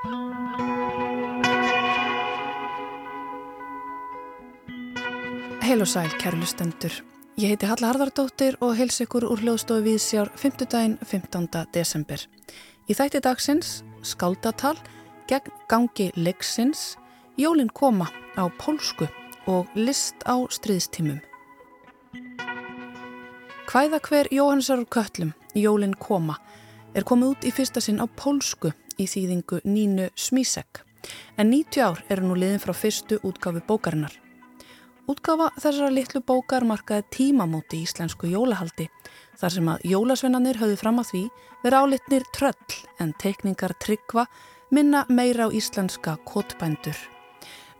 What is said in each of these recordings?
Heil og sæl, kæru lustendur. Ég heiti Halla Harðardóttir og heils ykkur úr hljóðstofu Víðsjár 5. daginn 15. desember. Í þætti dagsins skáldatal gegn gangi leiksins, jólinn koma á pólsku og list á stríðstímum. Hvæða hver Jóhannesar úr köllum, jólinn koma, er komið út í fyrsta sinn á pólsku í þýðingu Nínu Smísek. En 90 ár eru nú liðin frá fyrstu útgafu bókarinnar. Útgafa þessara litlu bókar markaði tímamóti í íslensku jólahaldi þar sem að jólasveinanir höfðu fram að því verið álitnir tröll en teikningar tryggva minna meira á íslenska kotbændur.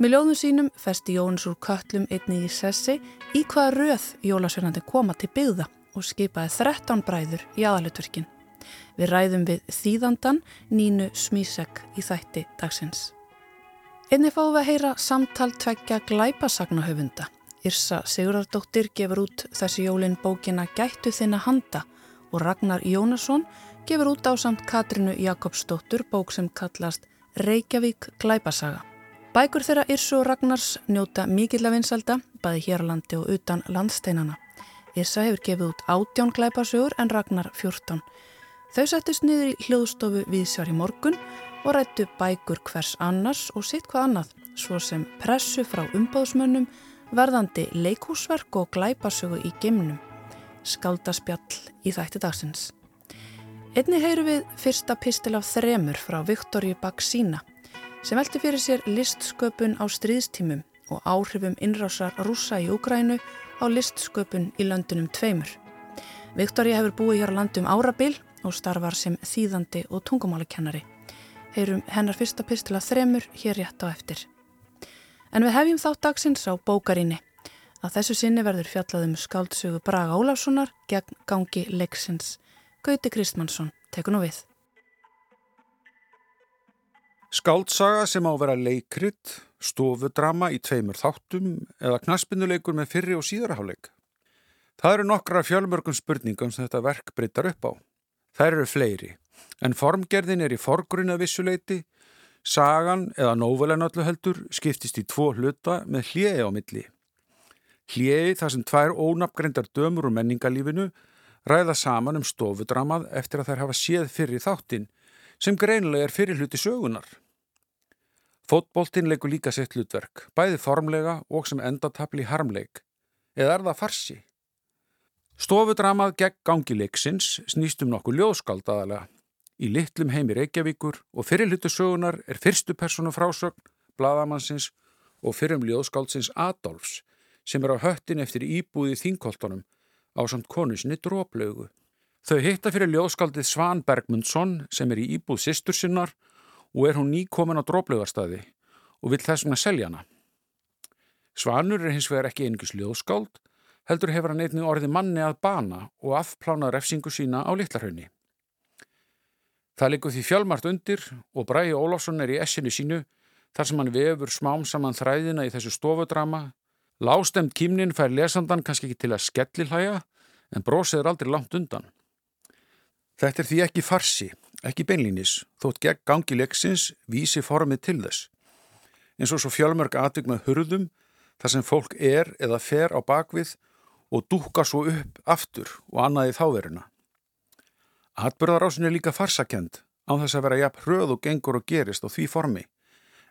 Með ljóðum sínum festi Jóns úr köllum einni í sessi í hvaða röð jólasveinandi koma til byggða og skipaði 13 bræður í aðalitverkin. Við ræðum við þýðandan Nínu Smísek í þætti dagsins. Einni fáum við að heyra samtal tveggja glæpasagnahöfunda. Yrsa Sigurardóttir gefur út þessi jólin bókina Gættu þinna handa og Ragnar Jónasson gefur út á samt Katrinu Jakobsdóttur bók sem kallast Reykjavík glæpasaga. Bækur þeirra Yrsu og Ragnars njóta mikill af vinsalda, bæði hér á landi og utan landsteinana. Yrsa hefur gefið út átján glæpasögur en Ragnar 14. Þau settist niður í hljóðstofu við sér í morgun og rættu bækur hvers annars og sitt hvað annað, svo sem pressu frá umbóðsmönnum, verðandi leikúsverk og glæpasögu í gemnum, skáldaspjall í þætti dagsins. Einni heyru við fyrsta pistil af þremur frá Viktoríu Baksína sem velti fyrir sér listsköpun á stríðstímum og áhrifum innrásar rúsa í Úgrænu á listsköpun í löndunum tveimur. Viktoríu hefur búið hér á landum árabil og starfar sem þýðandi og tungumálukennari heyrum hennar fyrsta pistila þremur hér rétt á eftir. En við hefjum þátt dagsins á bókarinni. Að þessu sinni verður fjallaðum skáldsögu Braga Óláfssonar gegn gangi leiksins. Gauti Kristmannsson tekur nú við. Skáldsaga sem á að vera leikrit, stofudrama í tveimur þáttum eða knaspinnuleikur með fyrri og síðarháleik. Það eru nokkra fjölmörgum spurningum sem þetta verk breytar upp á. Það eru fleiri en formgerðin er í forgrunna vissuleiti, sagan eða nóvulegn öllu heldur skiptist í tvo hluta með hljegi á milli. Hljegi þar sem tvær ónapgrindar dömur úr menningalífinu ræða saman um stofudramað eftir að þær hafa séð fyrir þáttinn sem greinlega er fyrir hluti sögunar. Fótboltinn leikur líka sitt hlutverk, bæði formlega og sem endatapli harmleik, eða er það farsi? Stofudramað gegn gangileiksins snýst um nokkuð ljóðskald aðalega í litlum heimi Reykjavíkur og fyrirlutu sögunar er fyrstu personu frásögn, bladamannsins og fyrrum ljóðskáldsins Adolfs sem er á höttin eftir íbúði þínkoltunum á samt konusinni dróplaugu. Þau hitta fyrir ljóðskáldið Svan Bergmundsson sem er í íbúð sýstur sinnar og er hún nýkomin á dróplaugarstaði og vill þessum að selja hana. Svanur er hins vegar ekki einingis ljóðskáld, heldur hefur hann einnig orði manni að bana og afplána refsingu sína á litlarhaunni. Það likur því fjálmart undir og Bræði Ólafsson er í essinu sínu þar sem hann vefur smám saman þræðina í þessu stofudrama. Lástemt kýmnin fær lesandan kannski ekki til að skellilhæja en brósið er aldrei langt undan. Þetta er því ekki farsi, ekki beinlínis, þótt gegn gangi leiksins vísi formið til þess. En svo svo fjálmörg atvik með hurðum þar sem fólk er eða fer á bakvið og dúka svo upp aftur og annaði þáveruna. Atbyrðarásin er líka farsakend á þess að vera jafn hröð og gengur og gerist á því formi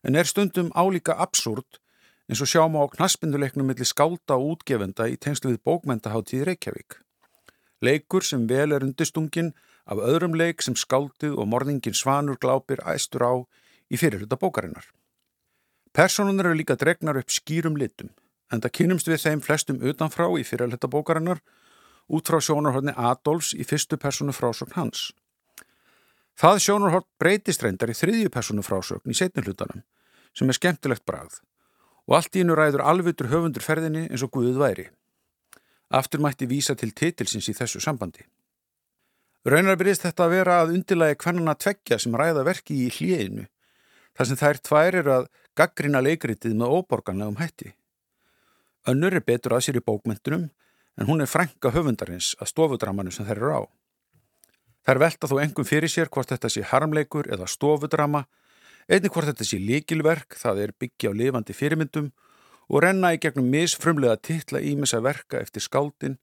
en er stundum álíka absúrt eins og sjáum á knaspinduleiknum millir skálda og útgefenda í tengslu við bókmentaháttíð Reykjavík. Leikur sem vel er undistungin af öðrum leik sem skáldið og morningin svanur glápir æstur á í fyrirluta bókarinnar. Personunar eru líka dregnar upp skýrum litum en það kynumst við þeim flestum utanfrá í fyrirluta bókarinnar út frá sjónarhóttni Adolfs í fyrstu personu frásögn hans. Það sjónarhótt breytist reyndar í þriðju personu frásögn í setni hlutanum sem er skemmtilegt brað og allt í hennu ræður alveitur höfundur ferðinni eins og Guðuð væri. Aftur mætti vísa til titilsins í þessu sambandi. Raunar byrjist þetta að vera að undirlægi hvernana tveggja sem ræða verki í hlíðinu þar sem þær tvær eru að gaggrina leikritið með óborganlegum hætti. Önnur er betur að sér í bókmentunum en hún er frænka höfundarins að stofudramanum sem þær eru á. Þær velta þó engum fyrir sér hvort þetta sé harmleikur eða stofudrama Einnig hvort þetta sé líkilverk, það er byggja á lifandi fyrirmyndum og renna í gegnum misfrumlega titla ímessa verka eftir skáldin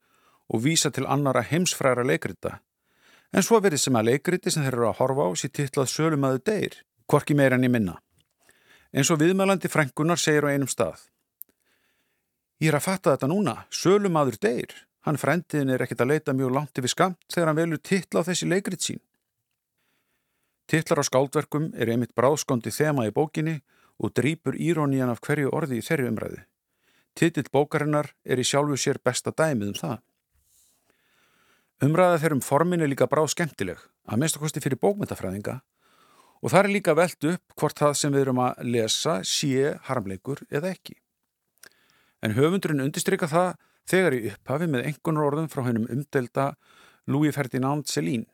og vísa til annara heimsfræra leikrita. En svo verið sem að leikriti sem þeir eru að horfa á sér titlað Sölumæðu deyr, hvorki meira enn í minna. En svo viðmælandi frængunar segir á einum stað. Ég er að fatta þetta núna, Sölumæður deyr. Hann frændiðin er ekkit að leita mjög langt yfir skamt þegar hann velur titla á þessi leikrit sín. Titlar á skáldverkum er einmitt bráðskondi þema í bókinni og drýpur írónían af hverju orði í þeirri umræðu. Titill bókarinnar er í sjálfu sér besta dæmið um það. Umræða þeirrum formin er líka bráð skemmtileg, að mest okkosti fyrir bókmyndafræðinga og það er líka veld upp hvort það sem við erum að lesa sé harmleikur eða ekki. En höfundurinn undistrykka það þegar í upphafi með engunar orðum frá hennum umdelda Louis Ferdinand Céline.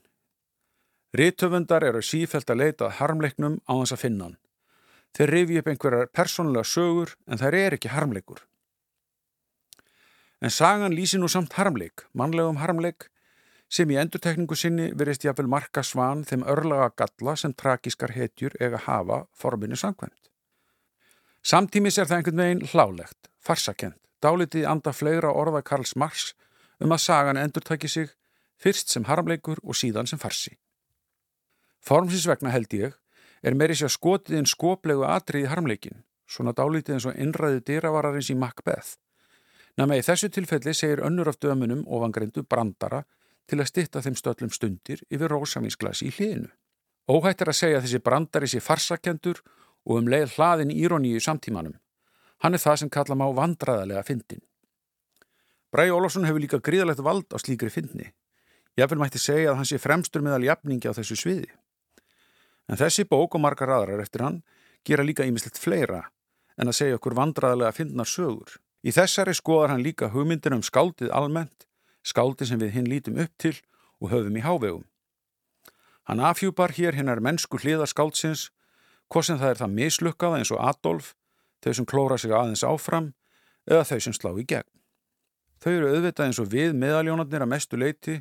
Rítöfundar eru sífælt að leita harmleiknum á þess að finna hann. Þeir rifi upp einhverjar persónulega sögur en þær er ekki harmleikur. En sagan lýsi nú samt harmleik, mannlegum harmleik, sem í endurtekningu sinni verist jáfnvel marka svan þeim örlaga galla sem trakískar hetjur eiga hafa forminu sangkvæmt. Samtímis er það einhvern veginn hlálegt, farsakent, dálitið anda fleira orða Karls Marx um að sagan endurtæki sig fyrst sem harmleikur og síðan sem farsi. Formsins vegna held ég er meiri sér skotið inn skoplegu atrið í harmleikin, svona dálítið eins og innræði dýravararins í Macbeth. Næma í þessu tilfelli segir önnur af dömunum ofangreindu brandara til að stitta þeim stöllum stundir yfir rósamínsglasi í hliðinu. Óhætt er að segja að þessi brandari sé farsakendur og um leið hlaðin íroníu samtímanum. Hann er það sem kalla má vandraðarlega fyndin. Bræi Ólafsson hefur líka gríðalegt vald á slíkri fyndni. Ég vil mætti segja að hann sé fremstur meðal jafningi á þessu sviði. En þessi bók og margar aðrar eftir hann gera líka ímislegt fleira en að segja okkur vandraðarlega fyndnar sögur. Í þessari skoðar hann líka hugmyndin um skáldið almennt, skáldið sem við hinn lítum upp til og höfum í hávegum. Hann afhjúpar hér hinnar mennsku hliðar skáldsins, hvort sem það er það mislukkaða eins og Adolf, þau sem klóra sig aðeins áfram eða þau sem slá í gegn. Þau eru auðvitað eins og við meðaljónarnir að mestu leiti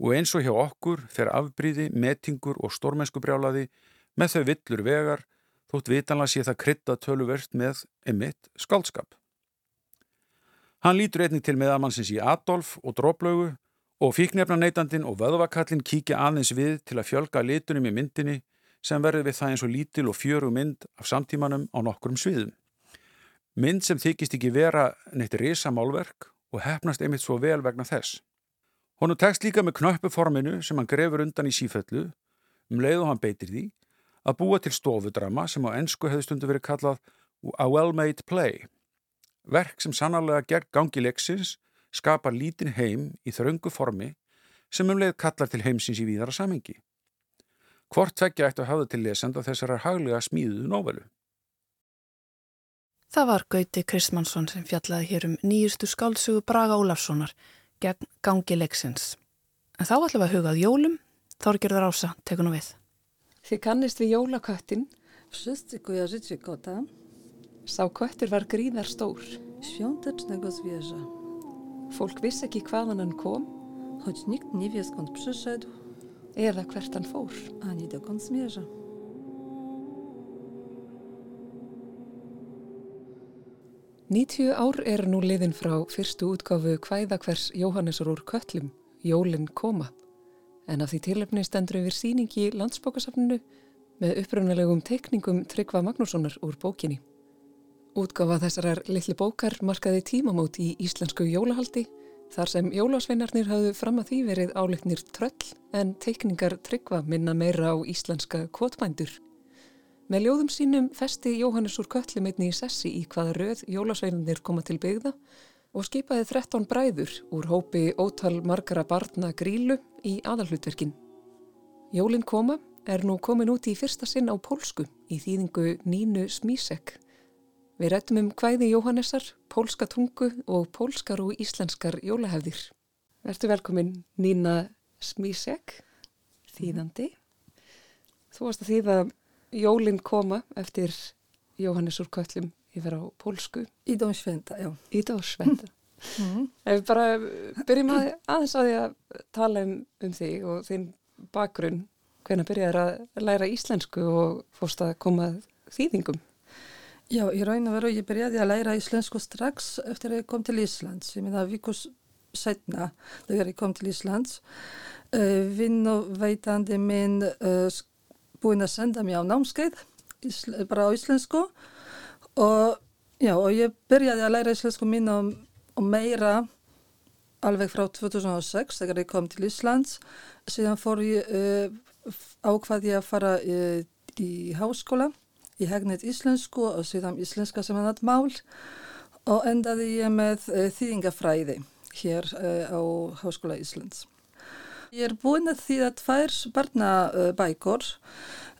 og eins og hjá okkur fer afbríði, metingur og stórmennskubrjálaði með þau villur vegar þótt vitanlega sé það krytta töluvert með emitt skaldskap. Hann lítur einnig til meðamannsins í Adolf og Dróplaugu og fíknefna neytandin og vöðvakallin kíkja aðeins við til að fjölga litunum í myndinni sem verður við það eins og lítil og fjöru mynd af samtímanum á nokkurum sviðum. Mynd sem þykist ekki vera neitt risa málverk og hefnast einmitt svo vel vegna þess. Honu tekst líka með knöppuforminu sem hann grefur undan í síföllu, um leið og hann beitir því, að búa til stofudrama sem á ennsku hefði stundu verið kallað a well-made play. Verk sem sannarlega gegn gangi leiksins skapar lítin heim í þröngu formi sem um leið kallar til heimsins í víðara samengi. Hvort tveggja ættu að hafa til lesenda þessar haglega smíðuðu nóvelu. Það var Gauti Kristmannsson sem fjallaði hér um nýjustu skálsugu Braga Ólafssonar gegn gangi leiksins. En þá ætlum við að hugað jólum, Þorgjörður Ása tekur nú við. Þið kannist við jólaköttin. Sá köttur var gríðar stór. Fólk vissi ekki hvaðan hann kom. Eða hvert hann fór. Ani dokąd zmierza. Nýtjú ár er nú liðin frá fyrstu útgáfu kvæðakvers Jóhannesur úr köllum, Jólinn koma. En af því tilöfni stendur yfir síningi landsbókasafninu með upprunalegum tekningum Tryggva Magnússonar úr bókinni. Útgáfa þessarar litli bókar markaði tímamót í íslensku jólahaldi þar sem jólasveinarnir hafðu fram að því verið álitnir tröll en teikningar Tryggva minna meira á íslenska kvotbændur. Með ljóðum sínum festi Jóhannes úr köllum einni í sessi í hvaða röð jólasveinarnir koma til byggða og skipaði 13 bræður úr hópi ótal margara barna grílu í aðalhlutverkin. Jólinn koma er nú komin út í fyrsta sinn á pólsku í þýðingu Nínu Smísek. Við rættum um hvæði Jóhannesar, pólska tungu og pólskar og íslenskar jólahefðir. Vertu velkomin Nína Smísek, þýðandi. Þú varst að þýða Jólinn koma eftir Jóhannes úr köllum yfir á pólsku. Idą święta, já. Ídá Svenda. Mm. Ef við bara byrjum að, aðeins á því að tala um, um þig og þinn bakgrunn. hvernig byrjaði að læra íslensku og fórst að koma þýðingum? Já, í raun og veru ég byrjaði að læra íslensku strax eftir að ég kom til Íslands. Ég minna vikus setna þegar ég kom til Íslands. Uh, Vinnuveitandi minn uh, búinn að senda mér á námskeið, bara á íslensku. Og, já, og ég byrjaði að læra íslensku mín og, og meira alveg frá 2006 þegar ég kom til Íslands. Síðan fór ég uh, ákvaði að fara í háskóla Ég hegnit íslensku og síðan íslenska sem annað mál og endaði ég með uh, þýðingafræði hér uh, á Háskóla Íslands. Ég er búin að þýða tvær barnabækur,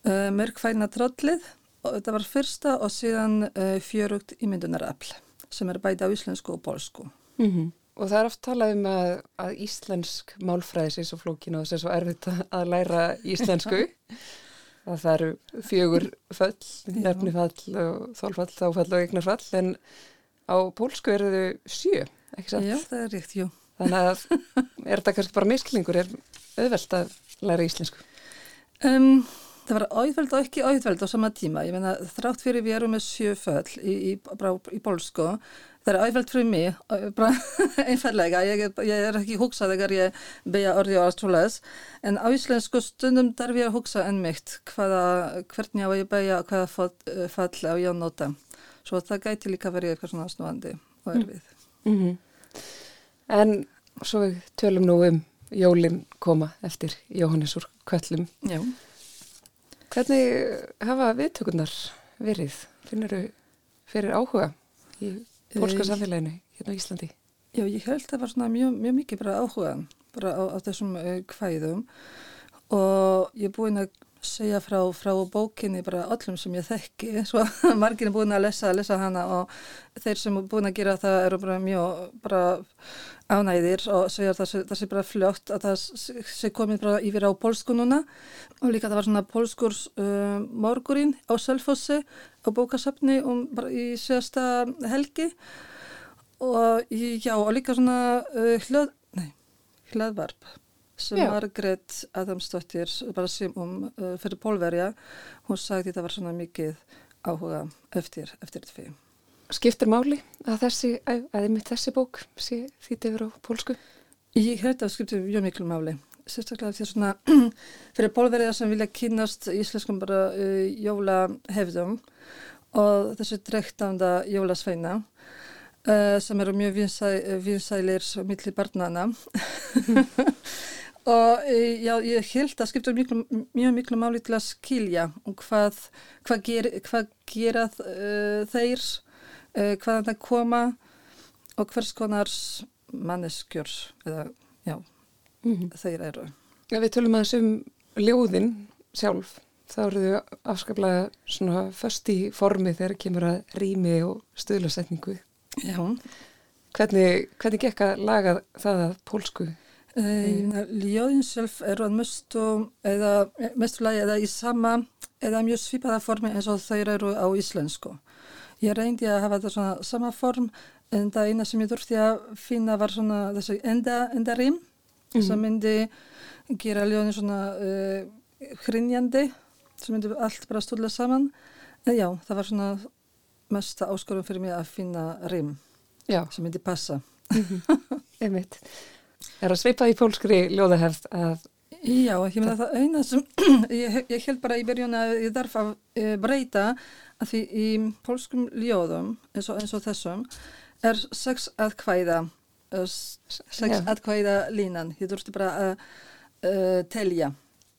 uh, Mörgfæna tröllið þetta var fyrsta og síðan fjörugt ímyndunarafl sem er bæði á íslensku og polsku. Mm -hmm. Og það er oft talað um að, að íslensk málfræði sé svo flókin og það sé svo erfitt að læra íslensku. að það eru fjögur föll, nefnifall og þólfall, þáfall og eignarfall en á pólsku eru þau sjö, ekki satt? Já, það er ríkt, jú. Þannig að er þetta kannski bara misklingur, er auðvelt að læra íslensku? Um, það var auðvelt og ekki auðvelt á sama tíma. Ég meina þrátt fyrir við erum með sjö föll í, í, í, pólsku það er auðvelt fyrir mig, bara einfallega, ég, ég er ekki hugsað þegar ég beja orði og allt svoleiðis, en á íslensku stundum þarf ég að hugsa ennmygt hvernig á ég beja og hvaða fall á ég að nota. Svo það gæti líka verið eitthvað svona snúandi og erfið. Mm -hmm. En svo við tölum nú um jólinn koma eftir Jóhannes úr Kvöllum. Já. Hvernig hafa viðtökurnar verið? Finnur þú fyrir áhuga í pólska samfélaginu hérna á Íslandi? Já, ég held að það var svona mjög, mjög mikið bara áhuga bara á, á þessum uh, kvæðum og ég er búin að segja frá, frá bókinni bara öllum sem ég þekki, svo margir er búin að lesa, lesa hana og þeir sem er búin að gera það eru bara mjög bara ánæðir og segja að það sé bara fljótt að það sé komið bara yfir á pólsku núna. Og líka það var svona pólskur uh, morgurinn á Sölfossi á bókasöfni um, í sérsta helgi. Og já og líka svona uh, hlöð, nei, hlöðvarp sem. Margret Adamsdóttir bara sem um uh, fyrir pólverja hún sagði þetta var svona mikið áhuga eftir, eftir því skiptir máli að þessi, að einmitt þessi bók sé þýtti yfir á pólsku? Ég held að skiptir mjög miklu máli sérstaklega því að svona fyrir pólverðar sem vilja kynast íslenskum bara uh, jólahefðum og þessu drektanda jólasveina uh, sem eru mjög vinsæ, vinsælir millir barnana og uh, já, ég held að skiptur miklu, mjög miklu máli til að skilja um hvað, hvað, ger, hvað gera uh, þeir uh, hvaðan það koma og hvers konar manneskjur eða, já, mm -hmm. þeir eru. Ja, við tölum aðeins um ljóðin sjálf. þá eru þau afskaplega svona först í formi þegar kemur að rými og stöðlasetningu. Já. Hvernig, hvernig gekk að laga það að pólsku? Uh, ljóðin sjálf eru að mestu eða mestu lagi eða í sama eða mjög svipaða formi eins og þeir eru á íslensku. Ég reyndi að hafa þetta svona sama form en það eina sem ég þurfti að finna var svona þessi enda, endarím mm -hmm. sem myndi gera ljóðin svona uh, hrinjandi sem myndi allt bara stúrlega saman. En já, það var svona mesta áskorum fyrir mig að finna já. sem myndi passa. Einmitt. Er að sveipa í pólskri ljóðahefð að Já, ég meina það eina sem ég, ég held bara í byrjun að ég þarf að e, breyta að því í pólskum ljóðum eins og, eins og þessum er sex aðkvæða sex yeah. aðkvæða línan. Ég þurfti bara að uh, telja.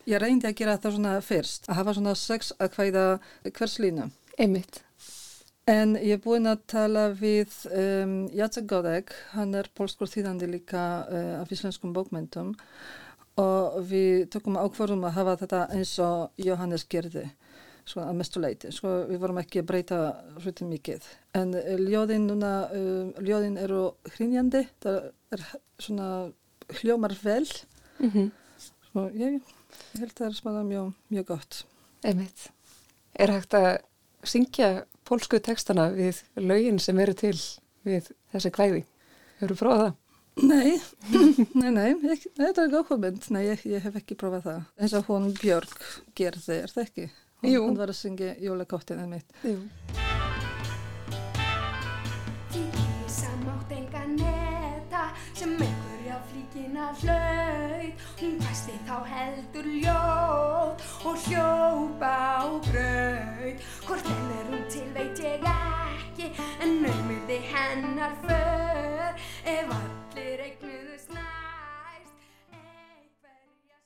Ég reyndi að gera það svona fyrst að hafa svona sex aðkvæða hvers línu. Einmitt en ég er búin að tala við um, Jacek Godek. Hann er pólskur þýðandi líka uh, af íslenskum bókmyndum og við tökum ákvarðum að hafa þetta eins og Jóhannes gerði sko að mestu leiti, sko við vorum ekki að breyta hluti mikið, en eh, ljóðin núna, uh, ljóðin eru hrinjandi, það er svona hljómar vel. Mm -hmm. svo ég, ég held að það er smáða mjög, mjög gott. Einmitt. Er hægt að syngja pólsku tekstana við lögin sem eru til við þessi kvæði? Hefur þú prófað það? Nei, nei, nei, ég, þetta er góð hugmynd, nei, ég, ég hef ekki prófað það. Eins og hún Björg gerði, er það ekki? Hún, Jú. hún var að syngja jólakóttinu mitt. Jú. Sem einhverja flíkina hlaut Hún hvæsti þá heldur ljóð og hljópa á braut Hvort enn er ekki en naumuði hennar för Ef allir eignuðust næst einhverja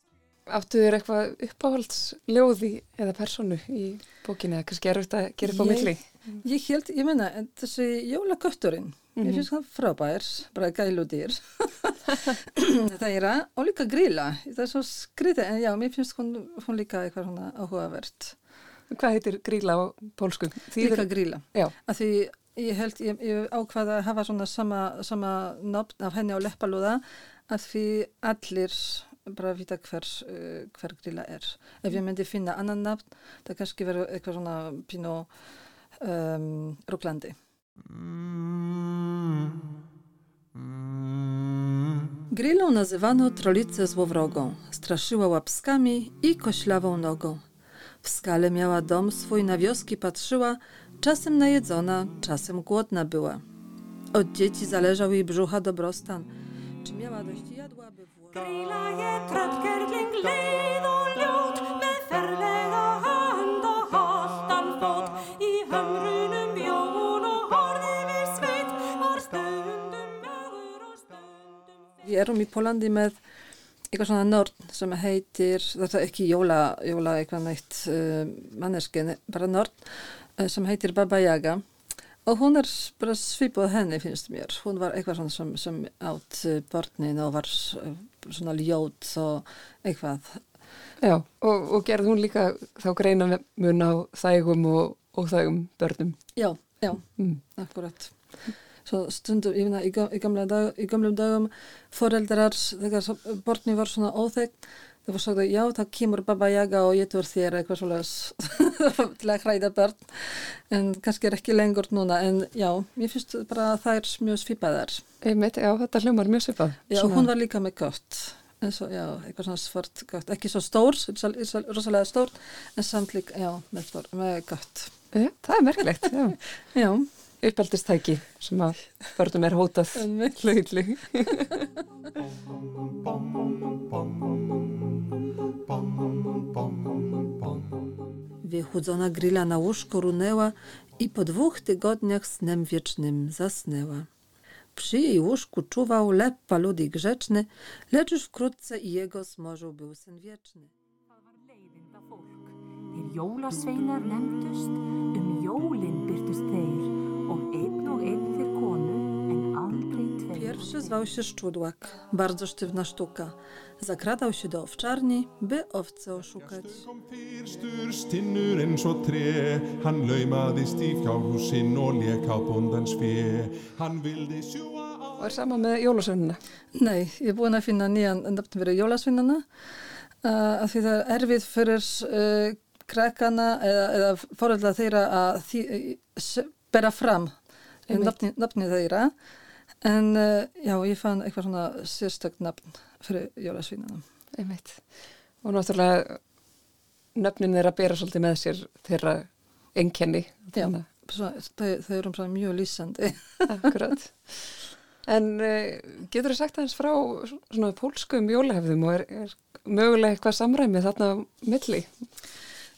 Áttu þér eitthvað uppáhaldsljóði eða personu í bókinni eða kannski er þetta að gera upp á milli? Ég held, ég meina, en þessi jólakötturinn, Mhm. ég finnst hann frábær, bara gæludýr. það er að, og líka grilla, það er svo skrítið, en já, mér finnst hún, hún líka eitthvað áhugavert. Hvað heitir gríla á pólsku? Líka grilla. Já, Af því ég held, ég, ég ákvaða að hafa svona sama, sama nafn af henni á leppalúða af því allir bara vita hver, uh, hver grilla er. Ef ég myndi finna annan nafn, það kannski verður eitthvað svona pínu um, ruglandi. Grillą nazywano trolicę złowrogą, straszyła łapskami i koślawą nogą. W skale miała dom swój, na wioski patrzyła, czasem najedzona, czasem głodna była. Od dzieci zależał jej brzucha dobrostan. Czy miała dość jadła, by włożyć... Grýla ég tröllgerling eitthvað svona nörd sem heitir, þetta er ekki jóla, jóla eitthvað neitt uh, manneskin, bara nörd uh, sem heitir Baba Yaga og hún er bara svipað henni finnst mér. Hún var eitthvað svona sem, sem átt uh, börnin og var uh, svona ljót og eitthvað. já. Og, og gerði hún líka þá greina mun á þægum og, og þægum börnum. Já, já. Mm. Akkurat. Svo stundum, ég finna, í, í, dag, í gamlum dagum foreldrar, þegar börni var svona óþekk, það var sagt að já, það kemur Baba Yaga og ég tur þér eitthvað svoleiðis til að hræða börn, en kannski er ekki lengur núna, en já, mér finnst bara að það er mjög svipaðar. Einmitt, já, þetta hljómar mjög svipað. Já, Svona- hún var líka með gott, en svo, já, eitthvað svona svart gott, ekki svo stór, rosalega stór, en samt líka, já, með, með gott. Já, það er merkilegt, já. Já, Uppeldistæki sem að börnum er hótað hlutli. Wychudzona grilla na łóżko runęła i po dwóch tygodniach snem wiecznym zasnęła. Przy jej łóżku czuwał lep paludy grzeczny, lecz już wkrótce i jego zmorzył był sen wieczny. Þeir jólasveinar nefndust, um jólin byrtust þeir og einn og einn þeir konu, en aldrei tveir. Pierwszy zwał się Szczudłak, bardzo sztywna sztuka. Zakradał się do owczarni, by owce oszukać. kom fyrstur stinnur eins og tre Hann laumaðist í fjárhúsin og lék á bóndans fé Hann vildi sjúa á Og er sama með jólasveinina. Nei, ég er búin að finna nýjan nöfn fyrir jólasvinnana uh, af því það er erfið fyrir uh, krakkana eða, eða foreldra þeirra að því, uh, s- bera fram Einmitt. nöfni, nöfni þeirra en uh, já, ég fann eitthvað svona sérstökt nöfn fyrir jólasvinnana. Einmitt. Og náttúrulega nöfnin þeirra bera svolítið með sér þeirra enkenni. Já, þau, eru svona mjög lýsandi. Akkurat. En uh, getur þú sagt aðeins frá svona pólskum jólahefðum og er, er mögulega eitthvað samræmi þarna milli?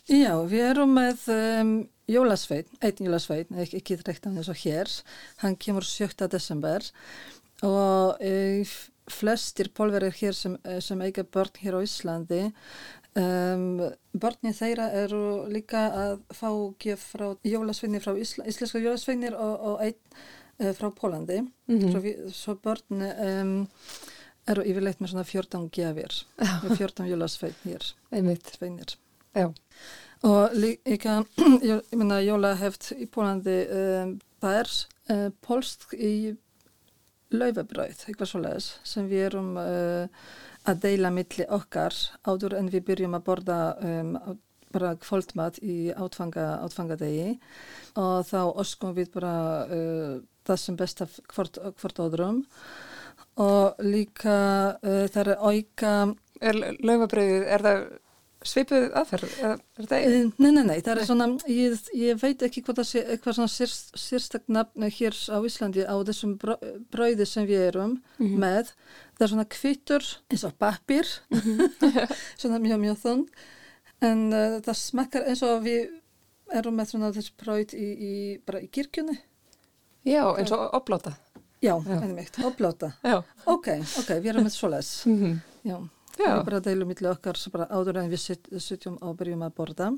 Já, við erum með um, jólasveit, einn jólasveit, ekki, ekki dreikt hann eins og hér, hann kemur 7. desember og e, flestir pólverir hér sem, eh, sem eiga börn hér á Íslandi, um, börnin þeirra eru líka að fá gef frá jólasveinir frá Ísla, íslenska jólasveinir og, og einn uh, frá Pólandi, svo, við, svo börn um, eru yfirleitt með svona 14 gefir, með 14 jólasveit hér, Einmitt. sveinir. Já. Og líka, ég ég meina, jólaheft í Pólandi, um, er uh, polsk í laufabrauð, eitthvað svoleiðis, sem við erum uh, að deila milli okkar áður en við byrjum að borða um, bara kvöldmat í átfanga, átfangadegi. Og þá oskum við bara uh, það sem best af hvort, hvort öðrum. Og líka það er auka Er laufabröðið, er það svipuð aðferð? Er, er Uh, Nei, nei, nei, það er svona, ég, ég veit ekki hvað það sé, eitthvað svona sér, sérstak nafn hér á Íslandi á þessum brauði sem við erum með. Það er svona kvittur eins og pappir, svona mjög, mjög þunn. En uh, það smakkar eins og við erum með svona þessi brauð í, í, bara í kirkjunni. Já, eins og opláta. Já, einmitt, opláta. Já. Ok, ok, við erum með svoleiðs. Mhm. Já, Já. við bara deilum milli okkar áður en við sitjum og byrjum að borða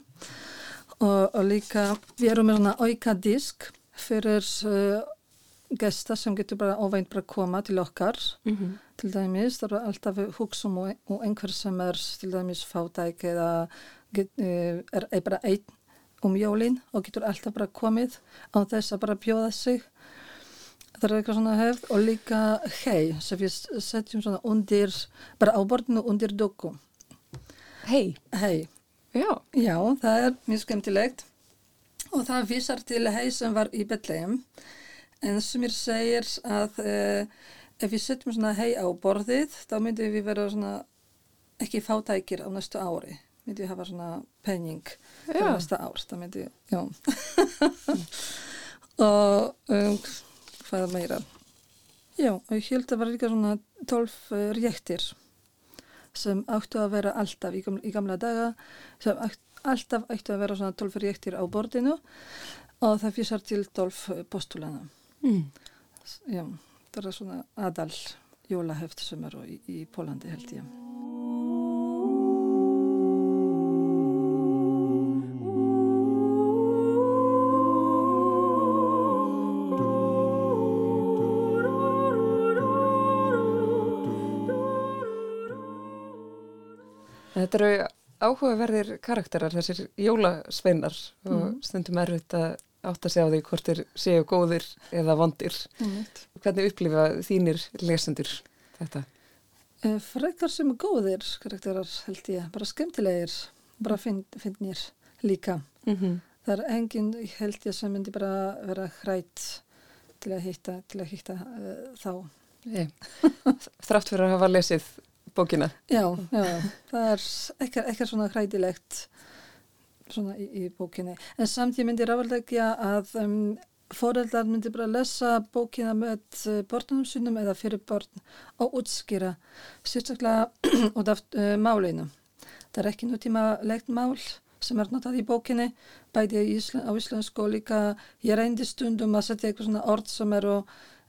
og, og líka við erum með svona auka disk fyrir uh, gesta sem getur bara óvænt bara koma til okkar Mhm. til dæmis, það er alltaf hugsa um einhver sem er til dæmis fátæk eða get, uh, er, bara einn um jólin og getur alltaf bara komið á þess að bara bjóða sig það er eitthvað svona hefð og líka hei sem við setjum svona undir bara á borðinu undir dökku Hei, hei, já. já það er mjög skemmtilegt. Og það vísar til hei sem var í Betlehem. En sem mér segir að uh, ef við setjum svona hei á borðið þá myndum við vera svona ekki fátækir á næstu ári. Myndum við hafa svona penning Já. næsta ár. Það myndi, já. Og um, hvað meira. Já, og ég held að vera líka svona tólf uh, réttir sem áttu að vera alltaf í gamla, í gamla daga sem alltaf áttu að vera svona tólf réttir á borðinu og það físar til tólf postulana. Mm. já, það er svona aðal jólahöft sem eru í, í Pólandi held ég Þetta eru áhugaverðir karakterar, þessir jólasveinar og stundum erfitt að átta sig á því hvort þeir séu góðir eða vondir. Einmitt. Hvernig upplifa þínir lesendur þetta? Eh, Frekar sem góðir karakterar held ég, bara skemmtilegir, bara finn, finnir líka. Mm -hmm. Það er enginn, held ég, sem myndi bara vera hrætt til að hitta uh, þá. Þrátt fyrir að hafa lesið bókina. Já, já, það er ekkert svona hrætilegt svona í, í bókinni. En samt ég myndi ráðleggja að um, foreldrar myndi bara lesa bókina með uh, börnum sínum eða fyrir börn og útskýra sérstaklega út af uh, málinu. Það er ekki nútíma legt mál sem er notað í bókinni, bæði á íslensku og líka ég reyndi stundum að setja eitthvað svona orð sem eru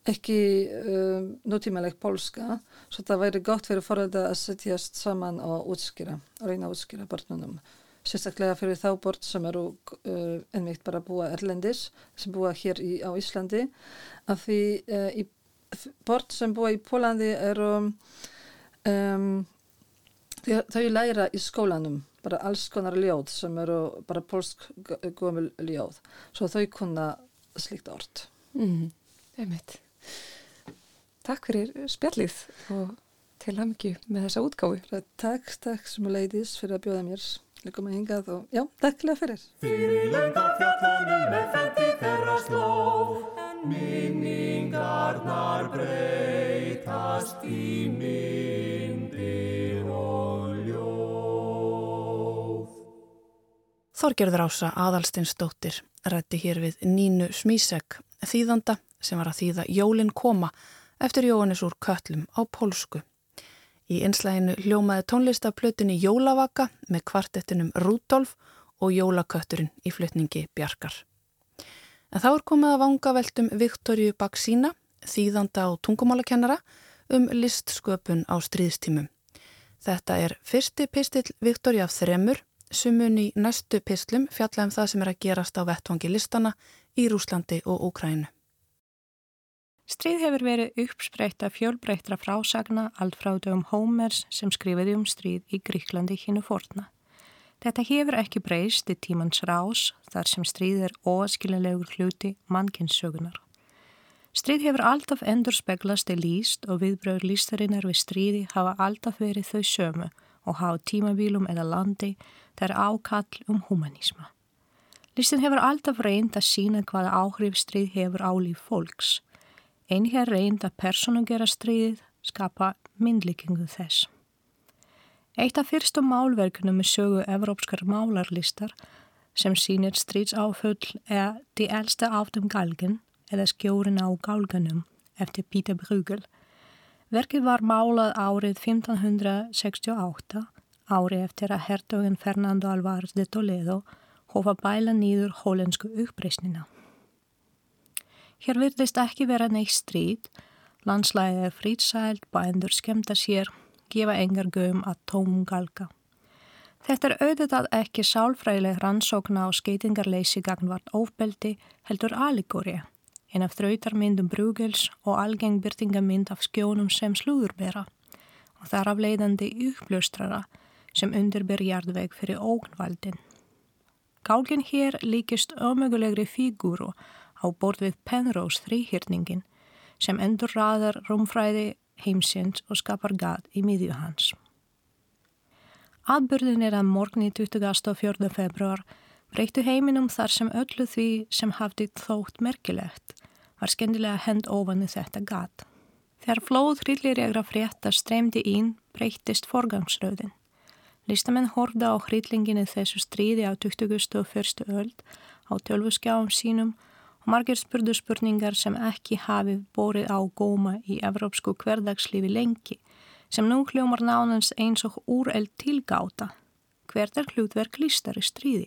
ekki um, nútímalegt pólska, svo það væri gott fyrir foreldra að setjast saman og útskýra, reyna að útskýra börnunum. Sérstaklega fyrir þá börn sem eru uh, ennveikt bara búa erlendis, sem búa hér í, á Íslandi, af því uh, í, börn sem búa í Pólandi eru um, þau, læra í skólanum bara alls konar ljóð sem eru bara pólsk gömul ljóð, svo þau kunna slíkt orð. Mm. Einmitt. Takk fyrir spjallið og til hamingju með þessa útgáfu. Bara Takk, takk sem að leiðis fyrir að bjóða mér líka með hingað og já, takklega fyrir. Fyrir lönga fjallanum með fendi þeirra slóð Minningarnar breytast í myndir og ljóð Þorgerður Ása Aðalstinsdóttir rætti hér við Nínu Smísek, þýðanda sem var að þýða Jólin koma eftir Jóhannes úr köllum á pólsku. Í einslæginu hljómaði tónlistaflutinni Jólavaka með kvartettinum Rúdolf og Jólakötturinn í flutningi Bjarkar. En þá er komið að vanga veltum Viktorju Baksína, þýðanda og tungumálakennara, um listsköpun á stríðstímum. Þetta er fyrsti pistill Viktorju af þremur sem mun í næstu pislum fjalla um það sem er að gerast á vettvangi listana í Rúslandi og Úkrænu. Stríð hefur verið uppspreytt af fjölbreyttra frásagna allt frá dögum Hómers sem skrifiði um stríð í Gríklandi hínu forna. Þetta hefur ekki breyst í tímans rás þar sem stríð er óaskililegur hluti mannkynnssögunar. Stríð hefur alltaf endur speglast í líst og viðbröður lístarinnar við stríði hafa alltaf verið þau sömu og hafa tímavílum eða landi þær ákall um humanisma. Listin hefur alltaf reynd að sína hvaða áhrif stríð hefur á líf fólks. Einn hér reynd að persónu gera stríðið skapa myndlíkingu þess. Eitt af fyrstum málverkunum með sögu evrópskar málarlistar sem sínir stríðsáfull er De elste af dem galgen eða Skjórin á galganum eftir Pítur Brugel. Verkið var málað árið 1568, árið eftir að hertogin Fernando Alvarez de Toledo hófa bæla nýður hólensku uppreysnina. Hér virðist ekki vera neitt stríð, landslæðið er frýtsælt, bændur skemta sér, gefa engar gögum að tómum galga. Þetta er auðvitað ekki sálfræðileg rannsókna á skeitingarleysi gagnvart ofbeldi heldur aligória, en af þrautarmyndum brúgels og algeng byrtingamind af skjónum sem slúðurbera og þar af leiðandi uppljóstrara sem undirbyr jarðveg fyrir ógnvaldin. Gálgin hér líkist ömugulegri fígúru á borð við Penrose þrýhyrningin sem endur raðar rúmfræði heimsins og skapar gat í miðju hans. Atbyrðin er að morgni 24. februar breyttu heiminum þar sem öllu því sem hafði þótt merkilegt var skendilega hend ofan í þetta gat. Þegar flóð hrylliregra frétta streymdi ín breytist forgangsröðin. Listamenn horfða á hryllinginu þessu stríði á 21. öld á tölvuskjáum sínum og margir spurðu spurningar sem ekki hafi bórið á góma í evrópsku hverdagslífi lengi sem nú hljómar nánans eins og úreld tilgáta. Hvert er hlutverk listar í stríði?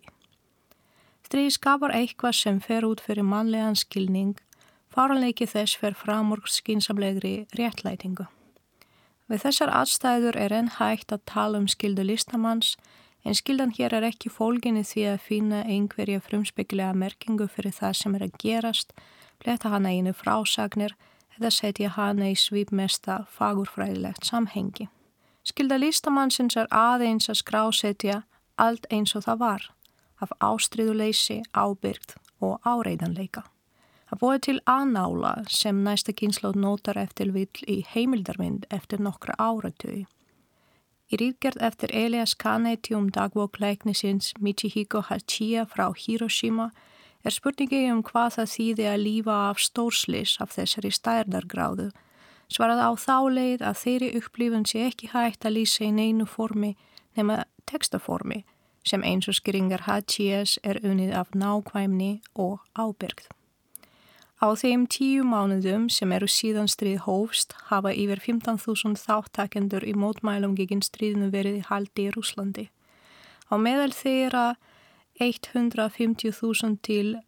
Stríði skapar eitthvað sem fer út fyrir mannlegan skilning, faranleiki þess fer fram úr skinsamlegri réttlætingu. Við þessar aðstæður er enn hægt að tala um skildu listamanns en skildan hér er ekki fólginni því að finna einhverja frumspekilega merkingu fyrir það sem er að gerast, fletta hana einu frásagnir eða setja hana í svipmesta fagurfræðilegt samhengi. Skilda listamannsins er aðeins að skrásetja allt eins og það var, af ástriðuleysi, ábyrgt og áreidanleika. Það búið til aðnála sem næsta kynnslóð nótar eftir vill í heimildarmynd eftir nokkra áratöyu. Í ríðgerð eftir Elias Canetti um dagbókleiknisins Michihiko Hachiya frá Hiroshima er spurningi um hvað það þýði að lífa af stórslis af þessari stærdargráðu, svarað á þá leið að þeirri upplifun sé ekki hægt að lýsa í neinu formi nema textaformi sem eins og skringar Hachiyas er unnið af nákvæmni og ábyrgð. Á þeim tíu mánuðum sem eru síðan stríð hófst hafa yfir 15.000 þáttakendur í mótmælum gegin stríðinu verið í haldi í Rúslandi. Á meðal þeirra 150.000 til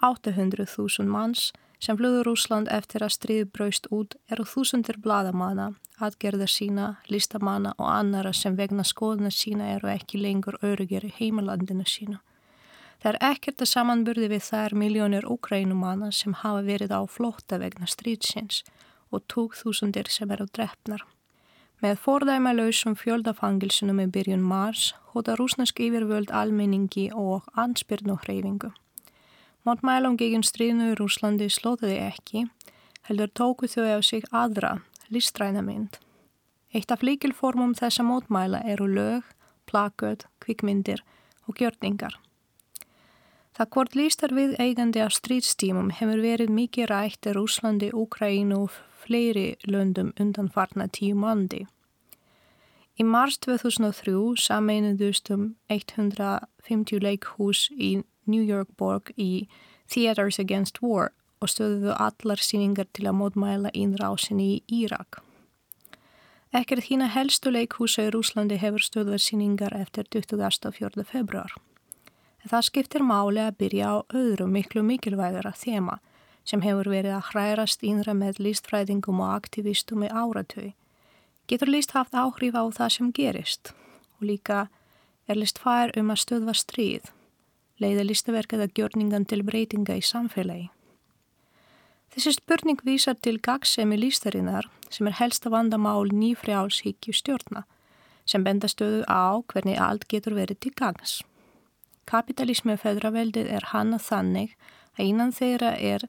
800.000 manns sem flöður Úsland eftir að stríð braust út eru þúsundir bladamanna, atgerðar sína, listamanna og annara sem vegna skoðuna sína eru ekki lengur örugir í heimalandinu sína. Það er ekkert að samanburði við þær miljónir ukrænumanna sem hafa verið á flótta vegna stríðsins og tók þúsundir sem eru drefnar. Með fordæma lausum fjöldafangilsunum í byrjun mars hóta rúsneski yfirvöld almenningi og ansbyrnu hreyfingu. Mótmælum gegin stríðnu í Rúslandi slótaði ekki, heldur tóku þau á sig aðra, listræna mynd. Eitt af líkilformum þessa mótmæla eru lög, plaköð, kvikmyndir og gjörningar. Það hvort lístar við eigandi af stríðstímum hefur verið mikið rætt í Rúslandi, Úkrænu og fleiri löndum undanfarna tíu mandi. Í mars 2003 sameinuðust um 150 leikhús í New York borg í Theaters Against War og stöðuðu allar síningar til að mótmæla innrásinni í Írak. Ekkert hína helstu leikhúsa í Rúslandi hefur stöðuð síningar eftir 24. februar. Það skiptir máli að byrja á öðru miklu mikilvægara þema sem hefur verið að hrærast innra með listfræðingum og aktivistum í áratöy. Getur list haft áhrif á það sem gerist og líka er list fær um að stöðva stríð, leiða listaverkið að gjörningan til breytinga í samfélagi. Þessi spurning vísar til gagsemi listarinnar sem er helsta vandamál nýfrjálshyggju stjórna sem benda stöðu á hvernig allt getur verið til gangs. Kapitalismi feðraveldið er hana þannig að innan þeirra er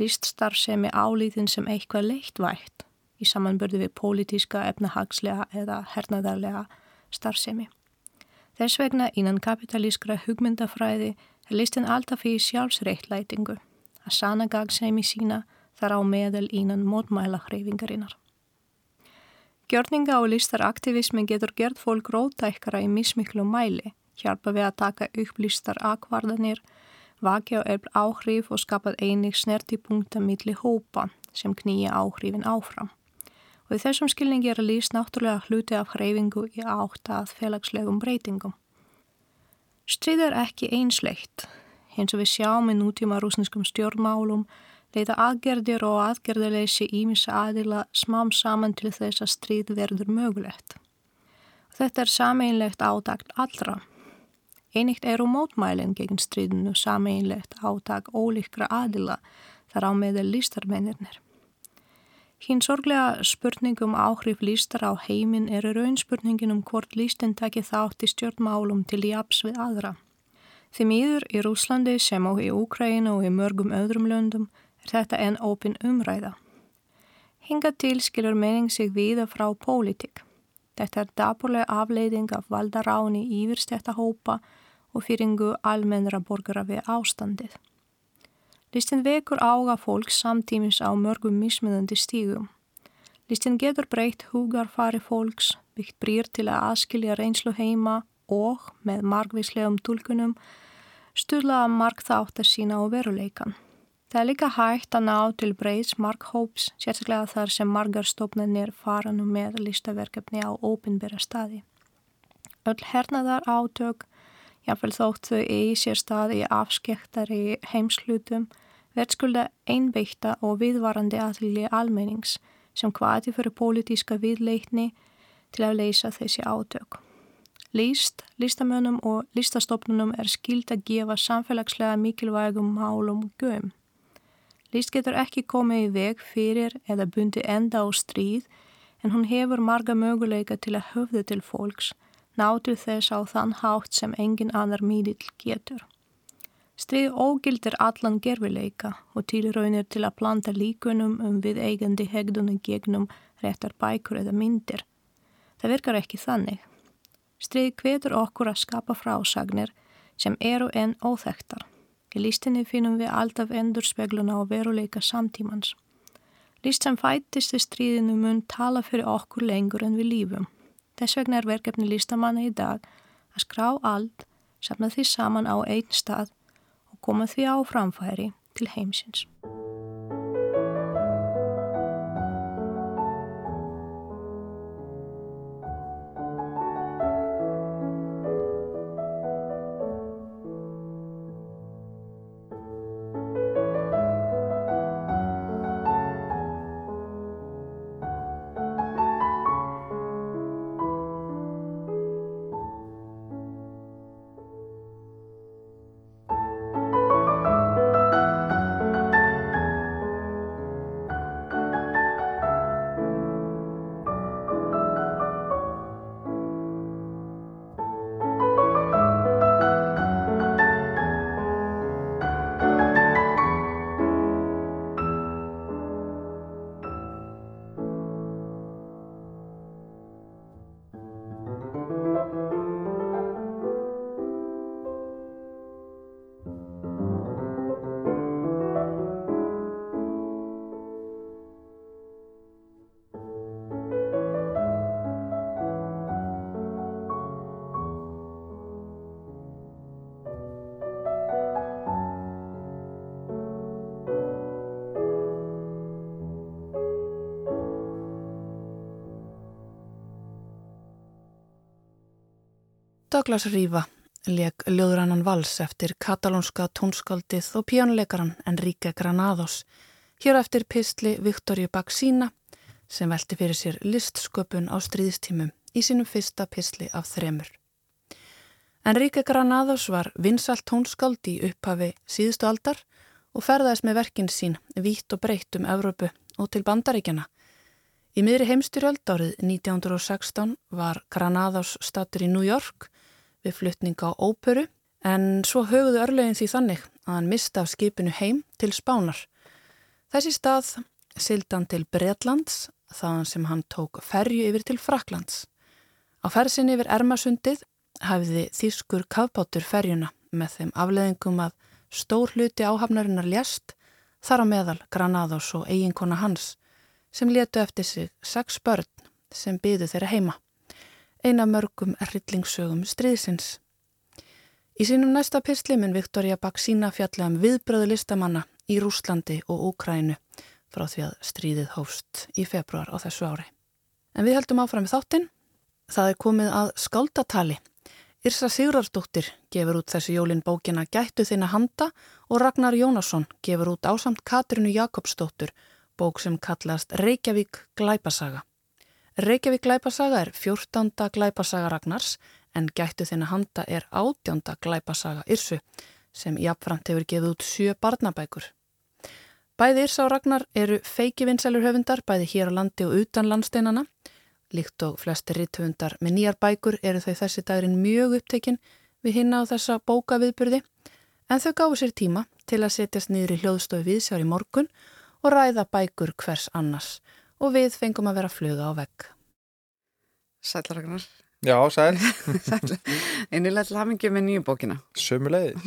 liststarfsemi álítinn sem eitthvað leittvægt í samanbörðu við pólitíska, efnahagslega eða hernaðarlega starfsemi. Þess vegna innan kapitalískra hugmyndafræði er listin alltaf fyrir sjálfsreittlætingu að sana gagsemi sína þar á meðal innan mótmæla hreyfingarinnar. Gjörninga og listaraktivismi getur gert fólk rótækara í mismiklu mæli, hjálpa við að taka upp listar akvardanir, vakja og efl áhrif og skapað einig snertipunkta milli hópa sem knýja áhrifin áfram. Og í þessum skilningi er að lýst náttúrulega hluti af hreyfingu í átt að félagslegum breytingum. Stríð er ekki einsleitt, eins og við sjáum í nútíma rúsneskum stjórnmálum, leita aðgerðir og aðgerðileysi ímins aðila smám saman til þess að stríð verður mögulegt. Þetta er sameinlegt ádagt allra. Einíkt eru mótmælinn gegn stríðinu sameinlegt ádag ólíkra aðila þar á meðal lístarmennirnir. Hinn sorglega spurningum áhrif lístar á heiminn eru raunspurningin um hvort lístinn takir þátt í stjórnmálum til japs við aðra. Því mýður í Rúslandi sem á í Úkræna og í mörgum öðrum löndum er þetta enn ópin umræða. Hinga til skilur mening sig viða frá pólitík. Þetta er dapurlega afleiðing af valdaráni yfirst þetta hópa og fyringu almennra borgara við ástandið. Listin vekur ága fólk samtímis á mörgum mismunandi stígum. Listin getur breytt hugarfari fólks, byggt brýr til að aðskilja reynslu heima og, með margvíslegum tólkunum, stuðla að sína á veruleikan. Það er líka hægt að ná til breyðs marghóps, sérstaklega þar sem margar stofnarnir fara nú með listaverkefni á ópinnbæra staði. Öll hernaðar átök, jáfnveil þótt þau eigi sér staði í afskektari heimslutum, verðskulda einbeikta og viðvarandi aðlili almennings sem hvaði fyrir pólitíska viðleitni til að leysa þessi átök. List, listamönnum og listastofnunum er skild að gefa samfélagslega mikilvægum málum göm. List getur ekki komið í veg fyrir eða bundi enda á stríð en hún hefur marga möguleika til að höfðu til fólks nátur þess á þann hátt sem engin annar mídill getur. Stríð ógildir allan gerfileika og tilraunir til að planta líkunum um við eigandi hegdunum gegnum réttar bækur eða myndir. Það virkar ekki þannig. Stríð hvetur okkur að skapa frásagnir sem eru enn óþektar. Í lístinni finnum við alltaf endur spegluna og veruleika samtímans. Líst sem fættist í stríðinu mun tala fyrir okkur lengur en við lífum. Þess vegna er verkefni lístamanna í dag að skrá allt, safna því saman á einn stað og koma því á framfæri til heimsins. Douglas Riva leik ljóðrannan vals eftir katalónska tónskaldið og pjónuleikaran Enrique Granados hér eftir pistli Viktoríu Baksína sem velti fyrir sér listsköpun á stríðstímum í sínum fyrsta pistli af þremur. Enrique Granados var vinsalt tónskald í upphafi síðustu aldar og ferðaðist með verkin sín vítt og breytt um Evrópu og til bandaríkjana. Í miðri heimstyrjöld árið 1916 var Granados statur í New York við flutning á óperu en svo höfðu örlegin því þannig að hann mista af skipinu heim til Spánar. Þessi stað sildan til Breitlands þaðan sem hann tók ferju yfir til Fraklands. Á fersin yfir Ermasundið hafiði þýskur kafbátur ferjuna með þeim afleðingum að stór hluti áhafnarinnar ljast þar á meðal Granados og eiginkona hans sem letu eftir sig sex börn sem byðu þeirra heima. Eina mörgum errittlingssögum stríðsins. Í sínum næsta pistli mun Viktoria Baksína fjalla um viðbröðu listamanna í Rúslandi og Úkrænu frá því að stríðið hófst í februar á þessu ári. En við heldum áfram við þáttinn. Það er komið að skáldatali. Yrsa Sigurardóttir gefur út þessu jólin bókina Gættu þinna handa og Ragnar Jónasson gefur út ásamt Katrinu Jakobsdóttur bók sem kallast Reykjavík Glæpasaga. Reykjavík Glæpasaga er 14. Glæpasaga Ragnars en Gættu þinna handa er 18. Glæpasaga Yrsu sem jafnframt hefur gefið út sjö barnabækur. Bæði Yrsa og Ragnar eru feiki vinsælur höfundar bæði hér á landi og utan landsteinana Líkt og flesti ritthundar með nýjar bækur eru þau þessi dagrin mjög upptekinn við hinna á þessa bókaviðburði en þau gáðu sér tíma til að setjast niður í hljóðstofi viðsjár í morgun og ræða bækur hvers annars og við fengum að vera fluga á vegg. Sætlaragnar. Já, sæl. sæl. Einnilega til hafingi með nýju bókina. Sömulegði.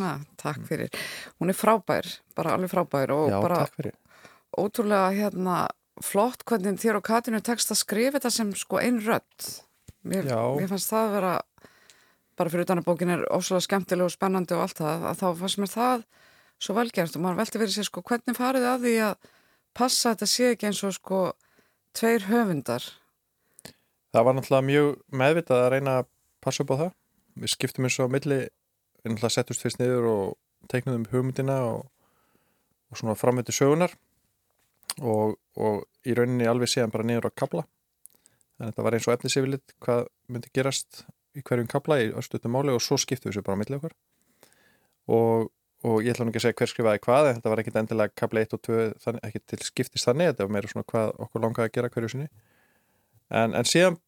Takk fyrir. Hún er frábær, bara alveg frábær og Já, bara ótrúlega hérna flott hvernig þér og Katinu tekst að skrifa þetta sem sko einn rött mér, mér fannst það að vera bara fyrir utan að bókin er ósala skemmtileg og spennandi og allt það, að þá fannst mér það svo velgerst og maður veldi verið sér sko hvernig farið að því að passa þetta sé ekki eins og sko tveir höfundar. Það var náttúrulega mjög meðvitað að reyna að passa upp á það. Við skiptum eins og á milli við náttúrulega settust fyrst niður og teiknum um hugmyndina og, og svona framviti sögunar og, og í rauninni alveg séðan bara niður á kabla þannig að þetta var eins og efnisifilitt hvað myndi gerast í hverjum kabla í östutum máli og svo skiptum við sér bara á millið okkar. Og, og ég ætla nú ekki að segja hver skrifaði hvað þetta var ekkit endilega kabla 1 og 2 þannig, ekki til skiptist þannig, þetta var meira svona hvað okkur langaði að gera hverju sinni. En, en síðan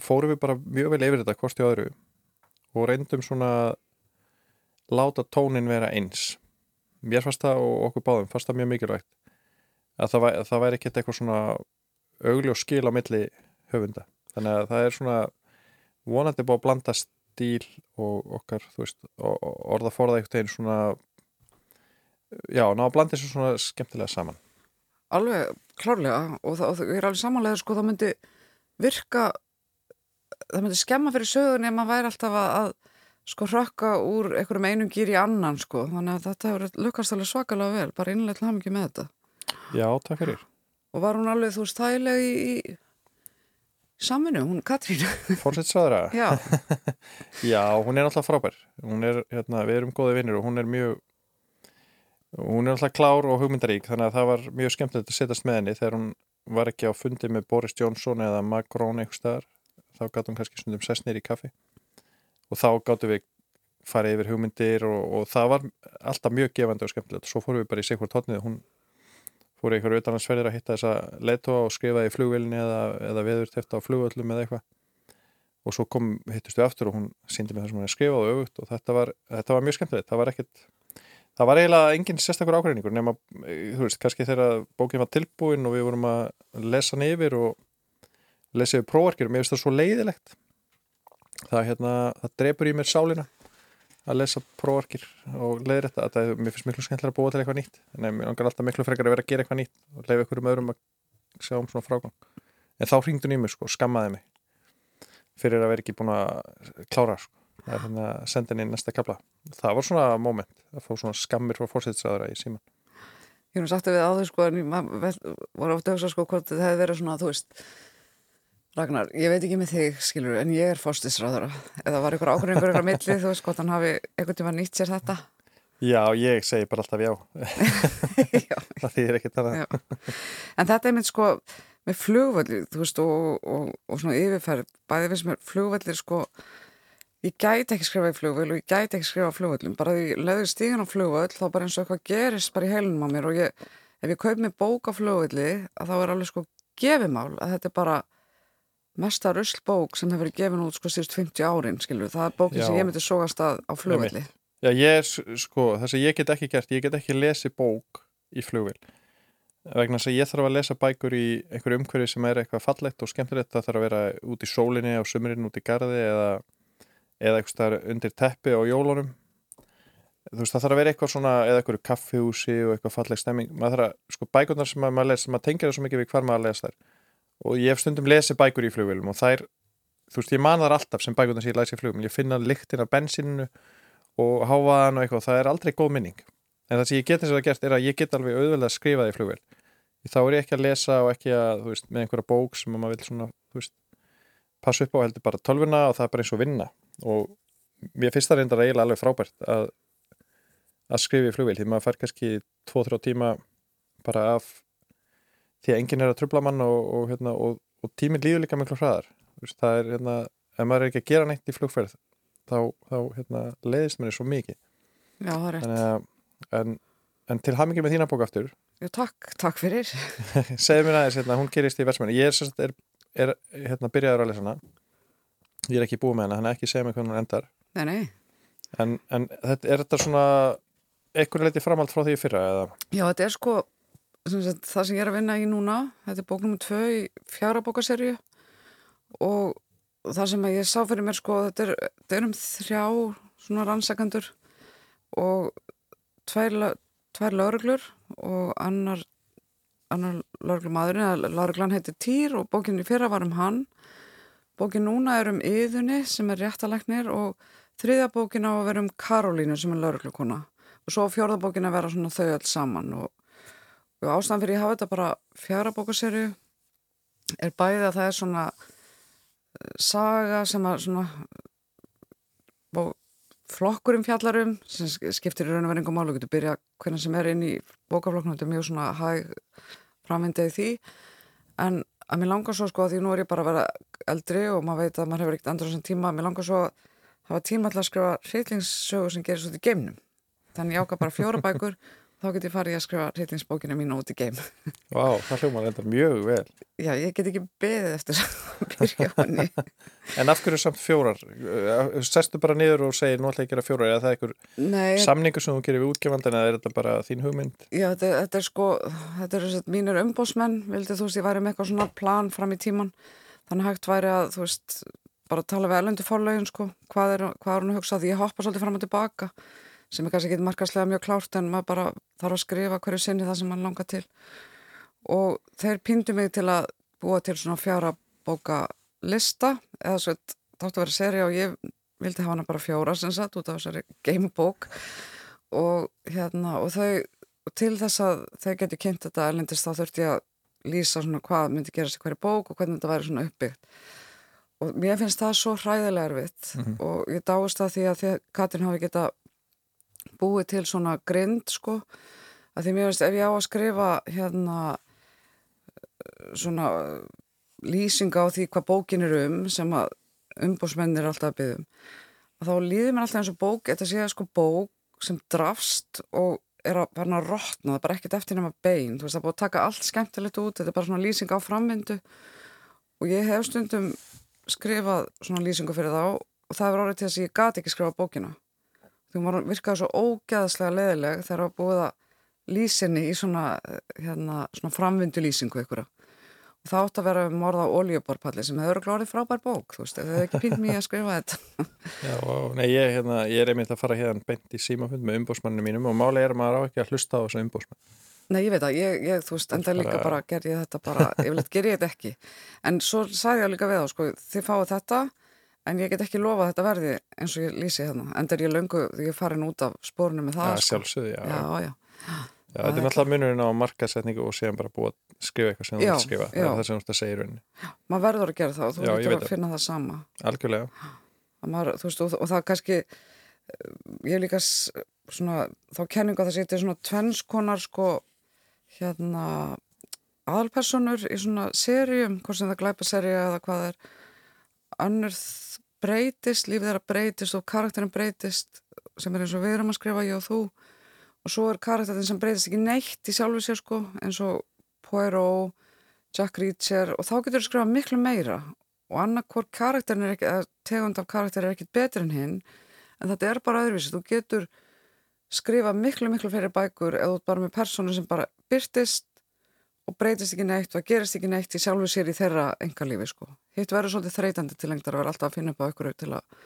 fórum við bara mjög vel yfir þetta hvort í öðru og reyndum svona láta tónin vera eins. Mér fannst það og okkur báðum fannst það mjög mikilvægt að það, væ, það væri ekkert eitthvað svona augli og skil á milli höfunda. Þannig að það er svona vonandi búið að blanda stíl og okkar, veist, orða forða eitthvað einn svona já, ná að blanda þessu svona skemmtilega saman Alveg klárlega og það, og er alveg samanlega sko það myndi virka það myndi skemma fyrir sögun ef maður væri alltaf að, að sko rökka úr einhverjum einum gýr í annan sko þannig að þetta hefur lukast alveg svakalega vel bara innlega til ham ekki með þetta Já, takk fyrir. Og var hún alveg, þú þægileg í, í saminu, hún Katrín? Fórsetsraðra? Já. Já, hún er alltaf frábær. Hún er, hérna, við erum góði vinnir og hún er mjög, hún er alltaf klár og hugmyndarík, þannig að það var mjög skemmtilegt að setjast með henni þegar hún var ekki á fundi með Boris Johnson eða Macron eitthvað staðar. Þá gátt hún kannski stundum sessnir í kaffi og þá gáttu við farið yfir hugmyndir og, og það var alltaf mjög gefandi og skemmtilegt og svo fórum við bara í sig hvort hodnið hún fór einhverju auðvitaðnarsferðir að hitta þessa leittóa og skrifaði í flugvillinni eða, eða veður tefta á flugvöllum eða eitthvað. Og svo kom, hittust við aftur og hún síndi mig það sem hún er skrifað og auðvut og þetta var, þetta var mjög skemmtilegt, það var ekkert það var eiginlega engin sérstakur ákveðningur nema, þú veist, kannski þegar bókin var tilbúin og við vorum að lesa hann yfir og lesa yfir próverkir og mér finnst það svo leiðilegt. Það, hérna, það drefur í mér sálina að lesa prófarkir og leiðir þetta að það, mér finnst miklu skemmtilega að búa til eitthvað nýtt. En mér langar alltaf miklu frekar að vera að gera eitthvað nýtt og leiði ykkur um öðrum að sjá um svona frágang. En þá hringdu nýmur sko, skammaði mig fyrir að vera ekki búin að klára sko, það er hérna að senda inn í næsta kapla, það var svona moment að fá svona skammir frá fórsættisraðara í síman Ég hef sagt að við áður sko, en ég var ofta að hugsa sko hvort það hefði verið svona, þú veist Ragnar, ég veit ekki með þig, skilur, en ég er fóstisræðara. Eða var ykkur ákveðingur ykkur að milli, þú veist, hvort hann hafi einhvern tíma nýtt sér þetta? Já, ég segi bara alltaf já. já. Það þýðir ekki það. En þetta er mynd sko með flugvöldir, þú veist, og, og, og svona yfirferð, bæðið við sem er flugvöldir, sko, ég gæti ekki skrifa í flugvöld og ég gæti ekki skrifa á flugvöldum. Bara því löður stígan á flugvöld, þá bara eins og eitthvað gerist bara í heilunum á mér og ég, ef ég kaup mesta ruslbók sem hefur verið gefin út sko síðust 50 árin, skilur, það er bókin Já. sem ég myndi sógast að á flugvelli. Já, ég er, sko, þess að ég get ekki gert, ég get ekki lesið bók í flugvel vegna þess að ég þarf að lesa bækur í einhverju umhverju sem er eitthvað fallegt og skemmtilegt, það þarf að vera út í sólinni á sumurinn, út í gardi eða, eða eitthvað undir teppi á jólunum. Þú veist, það þarf að vera eitthvað svona, eða eitthvað kaffihúsi og eitthvað falleg stemming, maður þarf að, sko, bækurnar sem maður les, maður tengir það svo mikið við hvar maður les þær og ég hef stundum lesið bækur í flugvélum og þær, þú veist, ég man þar alltaf sem bækurna sem ég læsi í flugvélum, ég finna lyktin af bensininu og hávaðan og eitthvað, það er aldrei góð minning. En það sem ég get og það gert er að ég get alveg auðvelda að skrifa það í flugvél. Þá er ég ekki að lesa og ekki að, þú veist, með einhverja bók sem maður vil svona, þú veist passa upp á heldur bara tölvuna og það er bara eins og vinna. Og mér finnst það reyndar eiginlega alveg frábært að að skrifa í flugvél, því maður fær kannski 2-3 tíma bara af því að enginn er að trubla mann og, og, hérna, og, og tíminn líður líka miklu hraðar. Það er, hérna, ef maður er ekki að gera neitt í flugferð þá, þá hérna, leiðist mér svo mikið. Já, það er rétt. En, en til hamingi með þína bók aftur. Já, takk, takk fyrir. Segð mér aðeins, hérna, hún gerist í versmennu ég er, er, er hérna, byrjaður að lesa hana ég er ekki búið með hana, hann er ekki segð með hvernig hún endar. Nei, nei. En, en þetta, er þetta svona eitthvað leiti framhald frá því fyrra? Eða? Já, þetta er sko sem það sem ég er að vinna í núna þetta er bóknum 2 í fjara bókaserju og það sem ég sá fyrir mér sko þetta er, þetta er um þrjá svona rannsakandur og tvær, tvær lauruglur og annar annar lauruglumadurinn lauruglan heitir Týr og bókinni fyrra var um hann. Bókin núna er um Yðunni sem er réttalegnir og þriðja bókin á að vera um Karolínu sem er lauruglukona og svo fjörða bókin að vera svona þau alls saman og og ástæðan fyrir ég hafa þetta bara fjara bókaserju er bæðið að það er svona uh, saga sem að svona bó, flokkurum fjallarum sem skiptir í raun og verðingum málu, getur byrja hvernig sem er inn í bókaflokknum, þetta er mjög svona hæg framvindið því. En að mér langar svo sko að því nú er ég bara að vera eldri og maður veit að maður hefur ekkert endur á þessum tíma, mér langar svo að hafa tíma alltaf að skrifa reytlingssögur sem gerir svo til geimnum. Þannig ég ákvað bara fjóra bækur þá get ég farið að skrifa reytingsbókina mín út í geim. Vá, það hljóma þetta mjög vel. Já, ég get ekki beðið eftir að byrja honni. en af hverju samt fjórar? Eh, Sestu bara niður og segir nú ætla ég að gera fjórar eða það er einhver samningu sem þú gerir við útgefandin eða er þetta bara þín hugmynd? Já, þetta, þetta er sko, þetta er þess að mínir umbósmenn, vildi þú veist, ég væri með eitthvað svona plan fram í tíman, þannig hægt væri að þú veist, bara tala við sem er kannski ekki markaslega mjög klárt en maður bara þarf að skrifa hverju sinni það sem maður langar til. Og þeir pýndu mig til að búa til svona fjara bóka lista eða svo þáttu að vera seri og ég vildi hafa hana bara fjóra sem sagt út af þessari gamebók. Og hérna og þau og til þess að þau geti kynnt þetta erlendist þá þurfti ég að lýsa svona hvað myndi gerast í hverju bók og hvernig þetta væri svona uppbyggt. Og mér finnst það svo hræðilega erfitt mm -hmm. og ég dáist það því að því að Katrin hafi geta búið til svona grind sko. Að því mér veist ef ég á að skrifa hérna svona lýsinga á því hvað bókin er um sem að umbósmennir alltaf að byggja um þá líður mér alltaf eins og bók þetta sé að sko bók sem drafst og er að varna að rótna það er bara ekkert eftir nema bein. Þú veist það er búið að taka allt skemmtilegt út þetta er bara svona lýsing á framvindu. Og ég hef stundum skrifað svona lýsingu fyrir þá og það er orðið til þess að ég gati ekki skrifa bókina þú var virkaði svo ógæðslega leðileg þegar það var búið að lýsinni í svona, hérna, svona framvindu lýsingu ykkur og það átt að vera morða á oljuborpalli sem hefur glórið frábær bók þú veist, þau hefur ekki pínt mér að skrifa þetta. Já, nei, ég, hérna, ég er einmitt að fara hérna beint í símafund með umbósmanninu mínum og máli er að maður á ekki að hlusta á þessu umbósmann Nei, ég veit að, ég, ég, þú veist, enda líka bara ger ég þetta bara, yfirleitt ger ég þetta ekki. En svo sagði ég líka við á, sko, þið fáið þetta En ég get ekki lofa að þetta verði eins og ég lýsi hérna. En þegar ég löngu, þegar ég farin út af spórunum með það. Ja, sko. sjálfsögði, já. Já, já. já þetta er náttúrulega munurinn á markasetningu og séðan bara búið að skrifa eitthvað sem þú vilt skrifa. Það er það sem þú ert að segja í rauninni. Já, maður verður að gera það og þú verður að finna það sama. Algjörlega. Maður, veist, og, og það kannski, ég líka svona, þá kenninga það sétti svona tvennskonar sko, hérna, aðalpersonur í svona serjum, hvort sem það glæpa serja eða hvað er önnur breytist, lífið þeirra breytist og karakterin breytist sem er eins og við erum að skrifa ég og þú. Og svo er karakterin sem breytist ekki neitt í sjálfu sér sko eins og Poirot, Jack Reacher og þá getur þú skrifa miklu meira. Og annarkvort karakterin er ekki, eða tegund af karakterin er ekkit betur en hinn en þetta er bara öðruvísi, þú getur skrifa miklu miklu fyrir bækur eða bara með personu sem bara byrtist og breytist ekki neitt og gerist ekki neitt í sjálfu sér í þeirra engalífi sko. Hitt verður svolítið þreytandi til lengtar að vera alltaf að finna upp á ykkur til að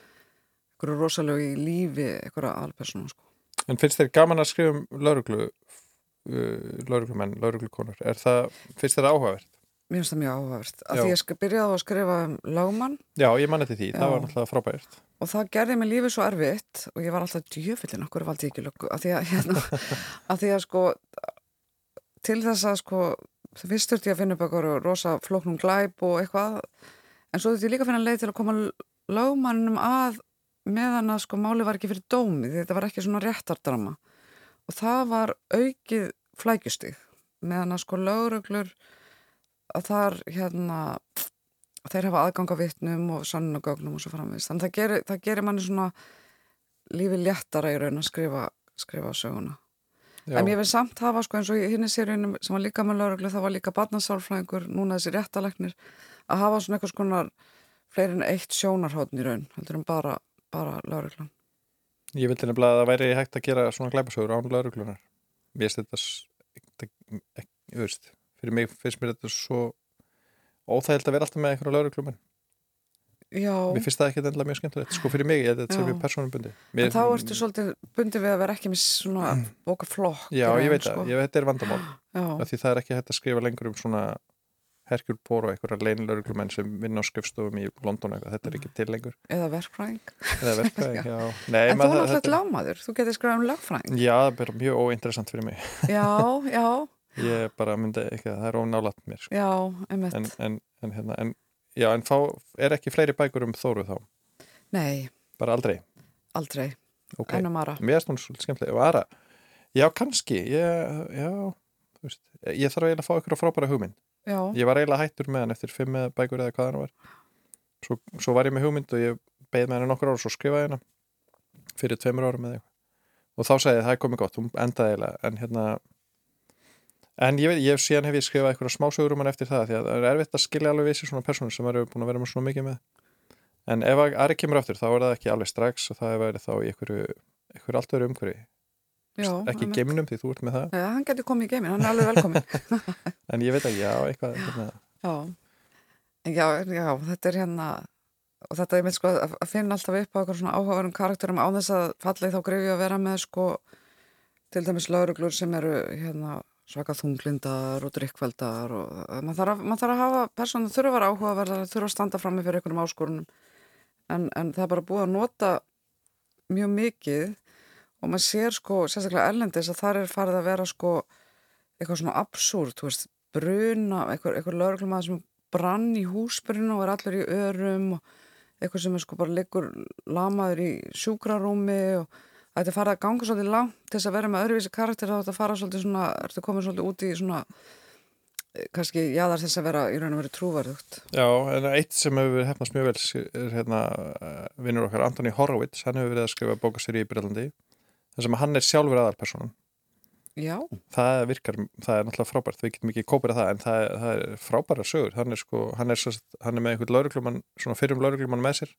ykkur rosalega í lífi ykkur aðalpersonum sko. En finnst þér gaman að skrifa um lauruglu uh, lauruglumenn, lauruglukonur er það, finnst þér áhugavert? Mér finnst það mjög áhugavert. Já. því ég byrjaði að skrifa um lagmann Já, ég manna til því, Já. það var náttúrulega frábært. og það gerði mig lífið svo erfitt og ég var alltaf djöfillin okkur löggu af því að, hérna, af því að sko til þess að sko fyrst þurfti ég að finna upp eitthvað rosa flóknum glæp og eitthvað en svo þurfti ég líka að finna leið til að koma lögmannum að meðan að sko máli var ekki fyrir dómi þetta var ekki svona réttardrama og það var aukið flækjustig meðan að sko lögreglur að þar hérna þeir hafa aðgang á vittnum og sannunagögnum og svo framvegist. Þannig það gerir, það gerir manni svona lífi léttara í raun að skrifa, skrifa söguna. Já. En ég vil samt hafa sko eins og í hinni sériunum sem var líka með lauruglu, það var líka barnasálfræðingur, núna þessi réttaleknir, að hafa svona eitthvað skonar fleiri en eitt sjónarhóttn í raun, heldur en bara, bara lauruglan. Ég vildi nefnilega að það væri hægt að gera svona glæpasögur án lauruglunar. Mér finnst þetta, ekki, veist, fyrir mig finnst mér þetta svo óþægild að vera alltaf með einhverja lauruglumenn. Já, Mér finnst það ekki endilega mjög skemmtilegt, sko fyrir mig, þetta er mjög persónubundi. en þá ertu svolítið bundið við að vera ekki með svona bóka flokk. Já, ég veit sko. það, veit þetta er vandamál. Því það er ekki hægt að skrifa lengur um svona Herkjur Pór og einhverja leinlauruglumenn sem vinna á skrifstofum í London eitthvað, þetta er ekki til lengur. Eða verkfræðing. Eða verkfræðing, já. Nei, En þú er þetta- lámaður, þú getur skrifað um lagfræðing. Já, það er mjög óinteressant fyrir mig. Já, já, Ég bara myndi ekki að það er ónálat mér. Sko. já. En, en, en, hérna, en, já, en fá, er ekki fleiri bækur um Þóru þá? Nei, Bara aldrei? aldrei. Ok. En um Ara. Mér er svona svolítið skemmtilega. Og Ara, já, kannski, ég, já, þú veist, ég þarf eiginlega að fá ykkur á frábæra hugmynd. Já. Ég var eiginlega hættur með hann eftir fimm bækur eða hvað hann var. Svo, svo var ég með hugmynd og ég beið með hann nokkur ára og svo skrifaði hann fyrir tveimur árum eða eitthvað. Og þá ég það er komið gott, hún endaði eiginlega, en hérna, en ég veit, ég síðan hef ég skrifað eitthvað smásögur um hann eftir það, því að það er erfitt að skilja alveg við sér svona personur sem eru búin að vera með svona mikið með. En ef að Ari kemur aftur, þá er það ekki alveg strax og það er verið þá í einhverju, einhverju allt öru umhverju. Já, Ekki einmitt. geimnum því þú ert með það, Já, hann getur komið í geimin, hann er alveg velkomin. en ég veit ekki, já, eitthvað, já. Já, já, þetta er hérna, og þetta er mitt sko að að finna alltaf upp á eitthvað svona áhugaverum að að með svaka þunglindar og drikkveldar og maður þarf, að- maður þarf að hafa persónu þurfa að vera áhugaverðar, þurfa að standa frammi fyrir einhverjum áskorunum. En, en það er bara búið að nota mjög mikið og maður sér sko, sérstaklega erlendis að þar er farið að vera sko eitthvað svona absúrt, þú veist, bruna eitthvað, eitthvað lauruglum sem brann í húsbruna og er allur í örum og eitthvað sem er sko bara liggur lamaður í sjúkrarúmi og þetta er farið að ganga svolítið langt til þess að vera með öðruvísi karakter þá þetta að fara svolítið svona, ertu komin svolítið út í svona eh, kannski jáðar þess að vera í raun og veru trúvarðugt Já, en eitt sem hefur verið hefnast mjög vel er hérna uh, vinnur okkar Antoni Horowitz, hann hefur verið að skrifa bókasýri í Breitlandi þar sem hann er sjálfur aðalpersonan Já, það virkar, það er náttúrulega frábært við getum ekki kópirað það, en það er, það er frábæra sögur, hann er sko, hann er, hann er með einhvern lauruglumann, svona fyrrum lauruglumann með sér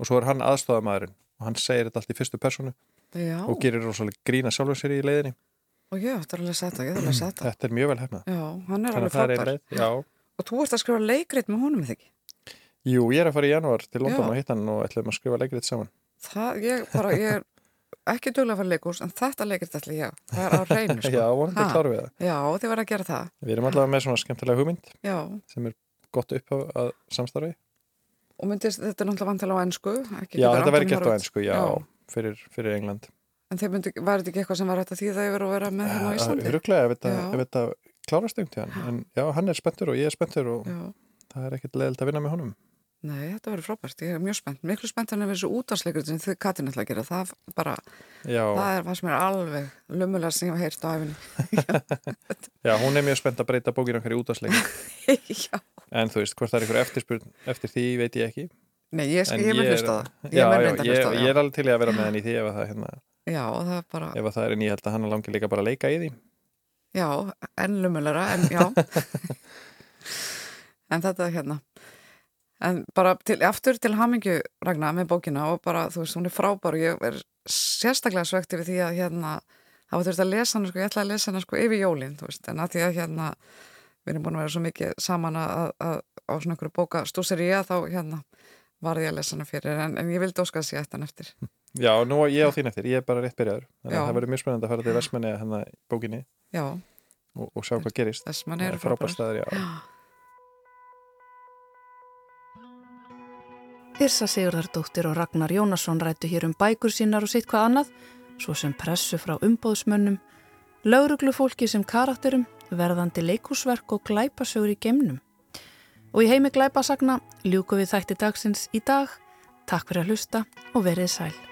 og svo er hann aðstofamæðurinn og hann segir þetta allt í fyrstu personu já og gerir rosalega grína sjálfur sér í leiðinni og ég ætti að lesa þetta, ég ætti að lesa þetta þetta er mjög vel hefnað Já, er alveg er já. Og þú ert að skrifa leikrit með honum, eða ekki? Jú, ég er að fara í janúar til London Já. og hitta hann og ætlum að skrifa leikrit saman Það, ég bara, ég er ekki duglega að fara leikús, en þetta leikrit ætla ég, það er á reynu, sko. Já, vonandi Ha? klárum við það Já, þið verða að gera það. Við erum allavega með svona skemmtilega hugmynd Já, sem er gott upp að, samstarfi og myndist, þetta er náttúrulega vantilega á ennsku. Já, þetta verður gert á ennsku, já, Fyrir, fyrir England En þeir myndi, var þetta ekki eitthvað sem var hægt að þýða yfir og vera með hérna á Íslandi? Huruglega, ef þetta, þetta klárast um til hann en já, hann er spenntur og ég er spenntur og Já. það er ekkert leðilt að vinna með honum Nei, þetta verður frábært, ég er mjög spennt. Miklu spennt en ef þessu útvarsleikur sem þið Katrin ætla að gera, það bara, Já, það er hvað sem er alveg lumulega sem ég hef heyrt á æfinni. já hún er mjög spennt að breyta bókinu okkar í útvarsleik Já. En þú veist, hvort það er einhver eftirspurn eftir því veit ég ekki Nei, ég, ég á það. Ég Já, já, að ég, hlusta ég er alveg til að vera með henni í því ef að það, hérna, Já, það er bara, ef að það er en ég held að hann langi líka bara að leika í því já, enn lumulega, en já. en þetta er hérna. En bara til, aftur til hamingju Ragnar með bókina og bara, þú veist, hún er frábær og ég er sérstaklega svegt yfir því að hérna, hafa þurft að lesa hana, sko, ég ætla að lesa hana sko yfir jólinn, en að því að hérna, við erum búin að vera svo mikið saman að, að á svona einhverju bóka stúsir ég þá hérna varði að lesa hana fyrir, en, en ég vildi óskast að sé eftir hann eftir. Já, nú er ég á þín eftir, ég er bara rétt byrjaður, þannig að það verður mjög spennand að fara til Vestmanni að hennar bókinni og, og sjá hvað gerist. Vestmanni eru frábært staður, já. Írsa Sigurðardóttir og Ragnar Jónasson rættu hér um bækur sínar og sitt hvað annað, svo sem pressu frá umbóðsmönnum, lauruglufólki sem karakterum, verðandi leikúsverk og glæpasögur í gemnum. Og í heimi glæpasagna ljúku við þætti dagsins í dag. Takk fyrir að hlusta og verið sæl.